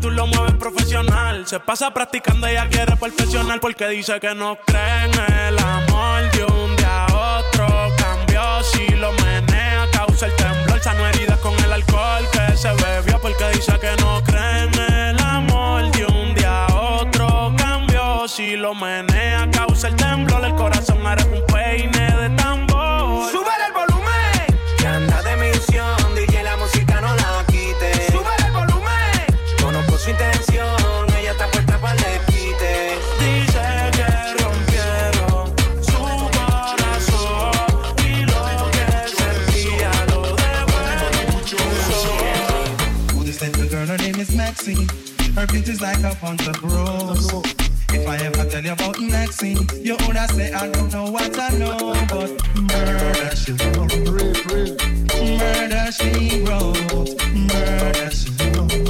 Tú lo mueves profesional. Se pasa practicando, ella quiere perfeccionar porque dice que no cree el amor. De un día a otro cambió, si lo menea, causa el temblor. Sano heridas con el alcohol que se bebió porque dice que no cree el amor. De un día a otro cambió, si lo menea is like a bunch of bros. If I ever tell you about Maxine, you woulda say I don't know what I know, but murder she wrote, murder she wrote, murder she wrote,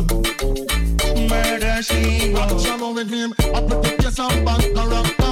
murder she wrote. I'm with him. I put the piece on bank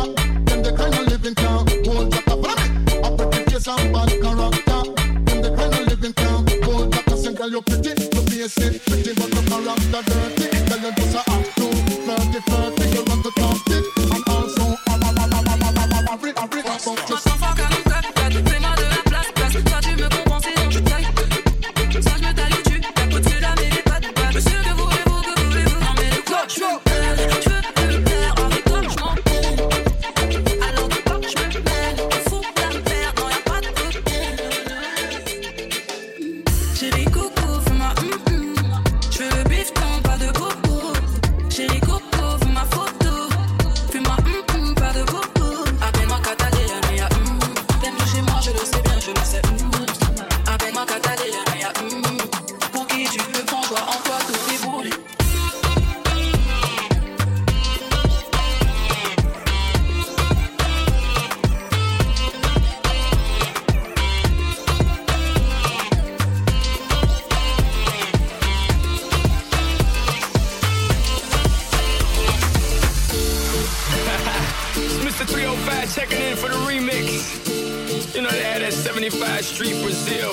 Yo,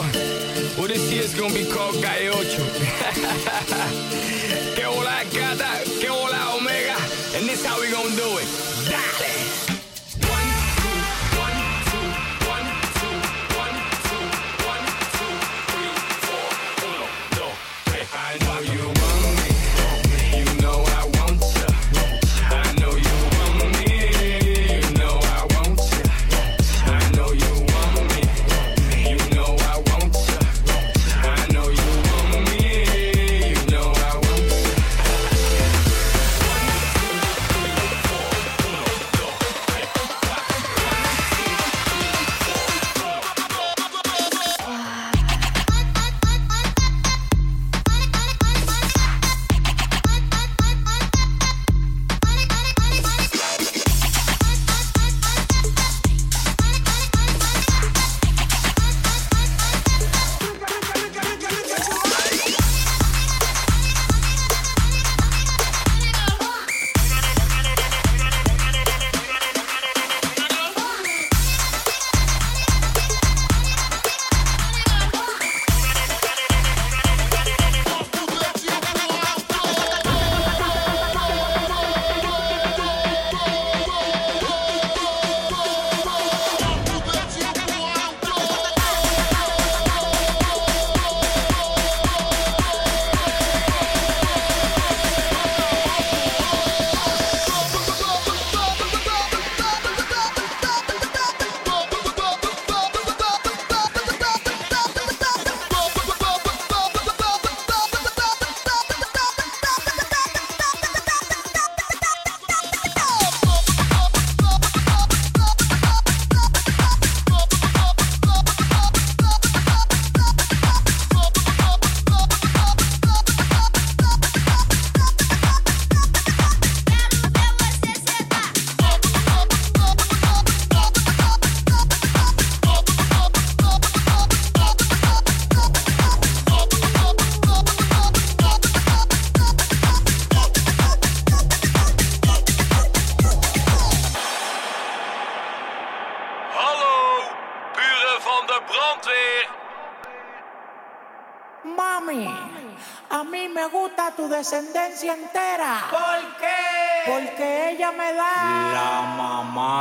well, this year's gonna be called Calle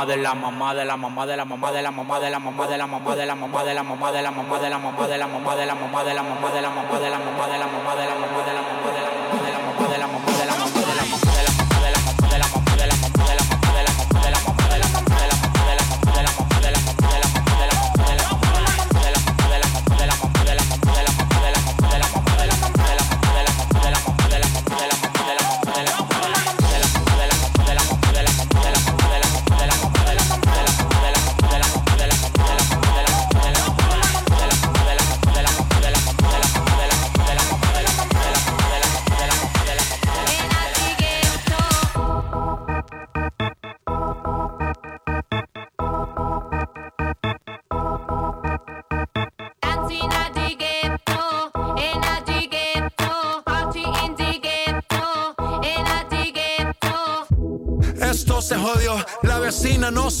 de la mamá de la mamá de la mamá de la mamá de la mamá de la mamá de la mamá de la mamá de la mamá de la mamá de la mamá de la mamá de la mamá de la mamá de la mamá de la mamá de la mamá de la mamá de la mamá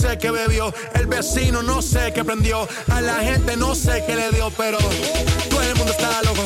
sé qué bebió, el vecino no sé qué prendió, a la gente no sé qué le dio, pero todo el mundo está loco,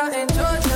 out in Georgia.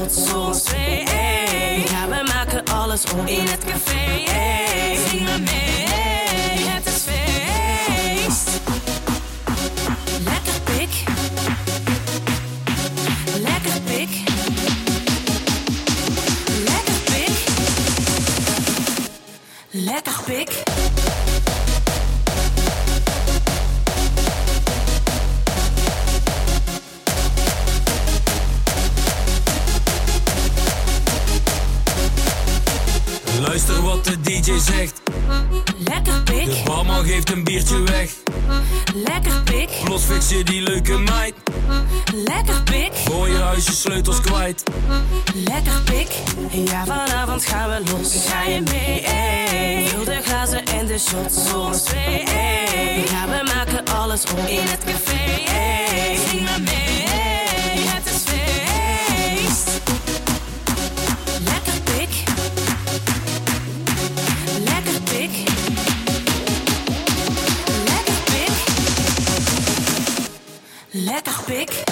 tot soms hey. Ja, we maken alles om in het café. Hey, Zing me mee. Zegt Lekker pik De barman geeft een biertje weg Lekker pik Plots je die leuke meid Lekker pik Gooi je huisje sleutels kwijt Lekker pik Ja vanavond gaan we los Ga je mee ey. De glazen en de shots Voor twee ey. Ja we maken alles op In het café ey. Zing maar mee ey. lekker pik.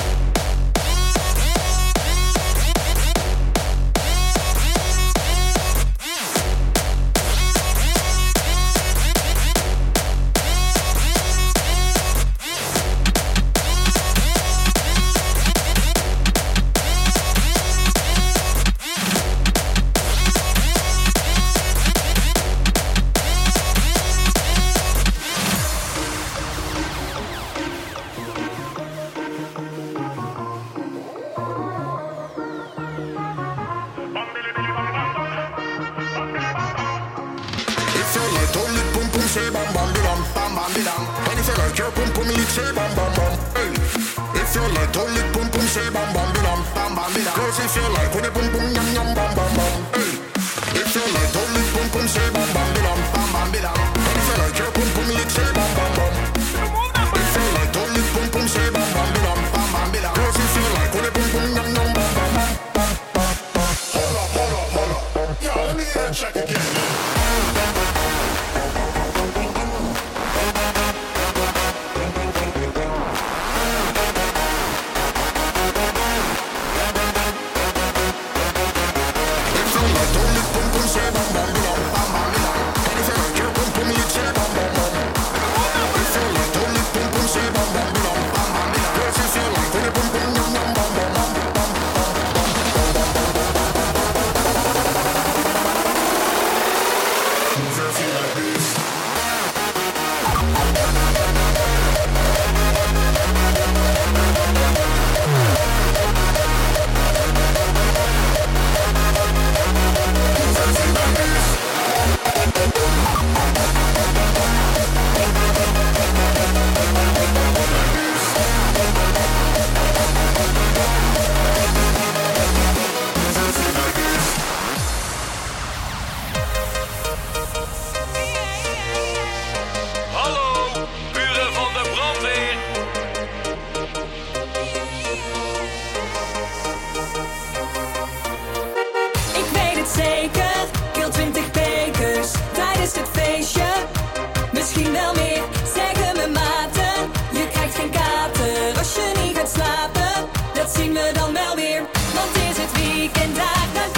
me dan wel weer, want is het weekend daar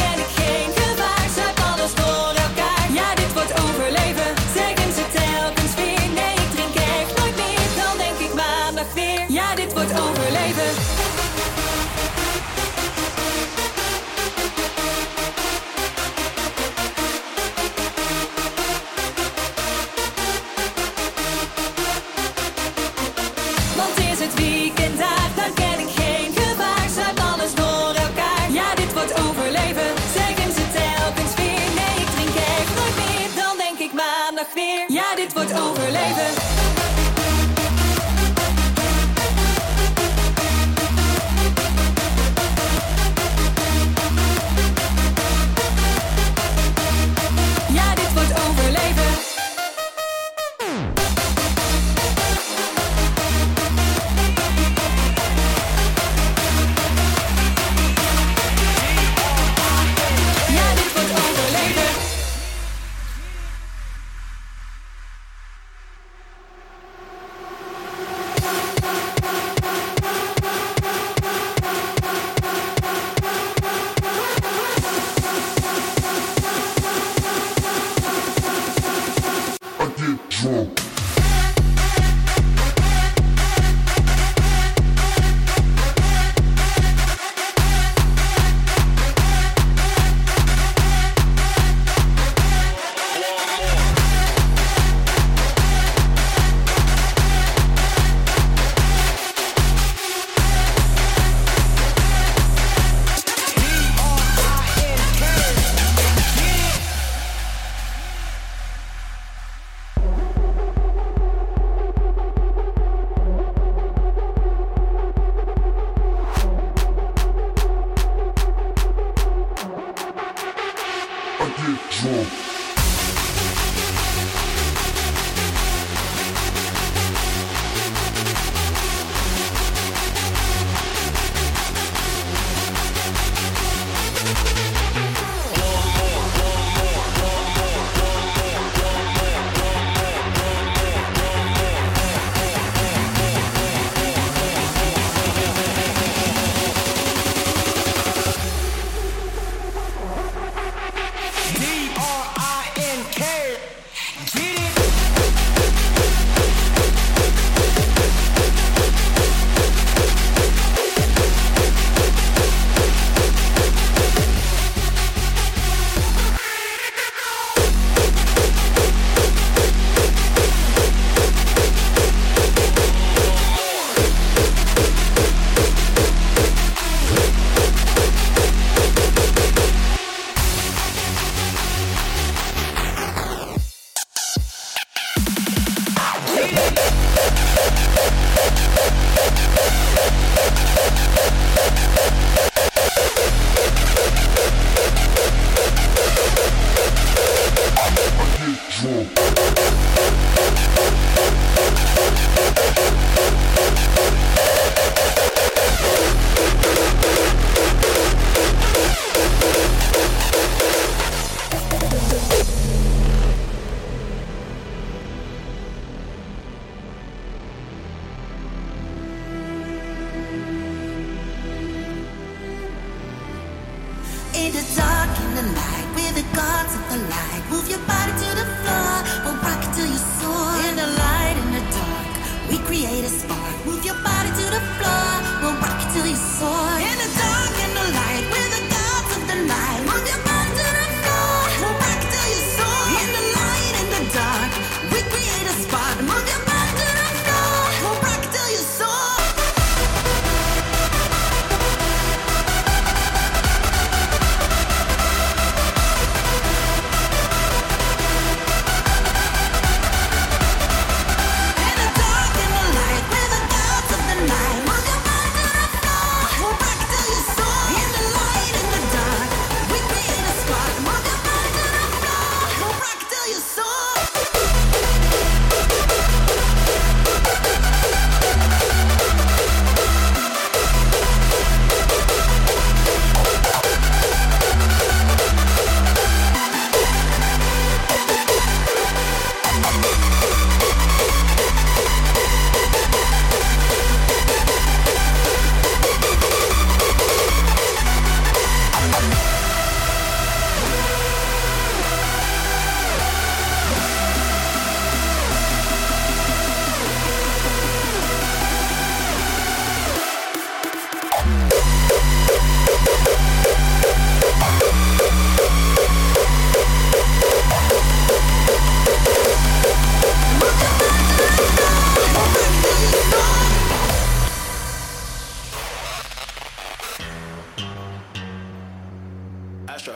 Castro.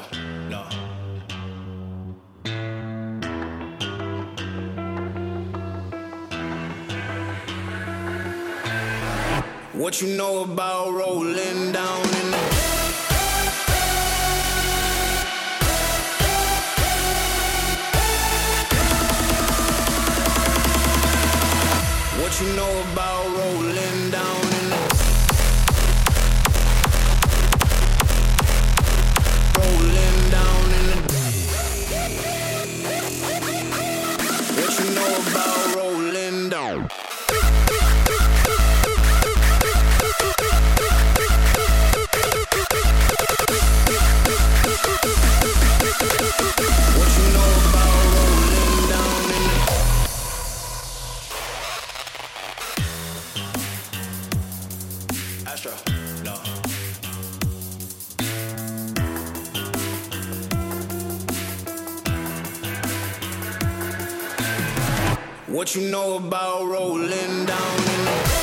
No. What you know about rolling down in the What you know about What you know about rolling down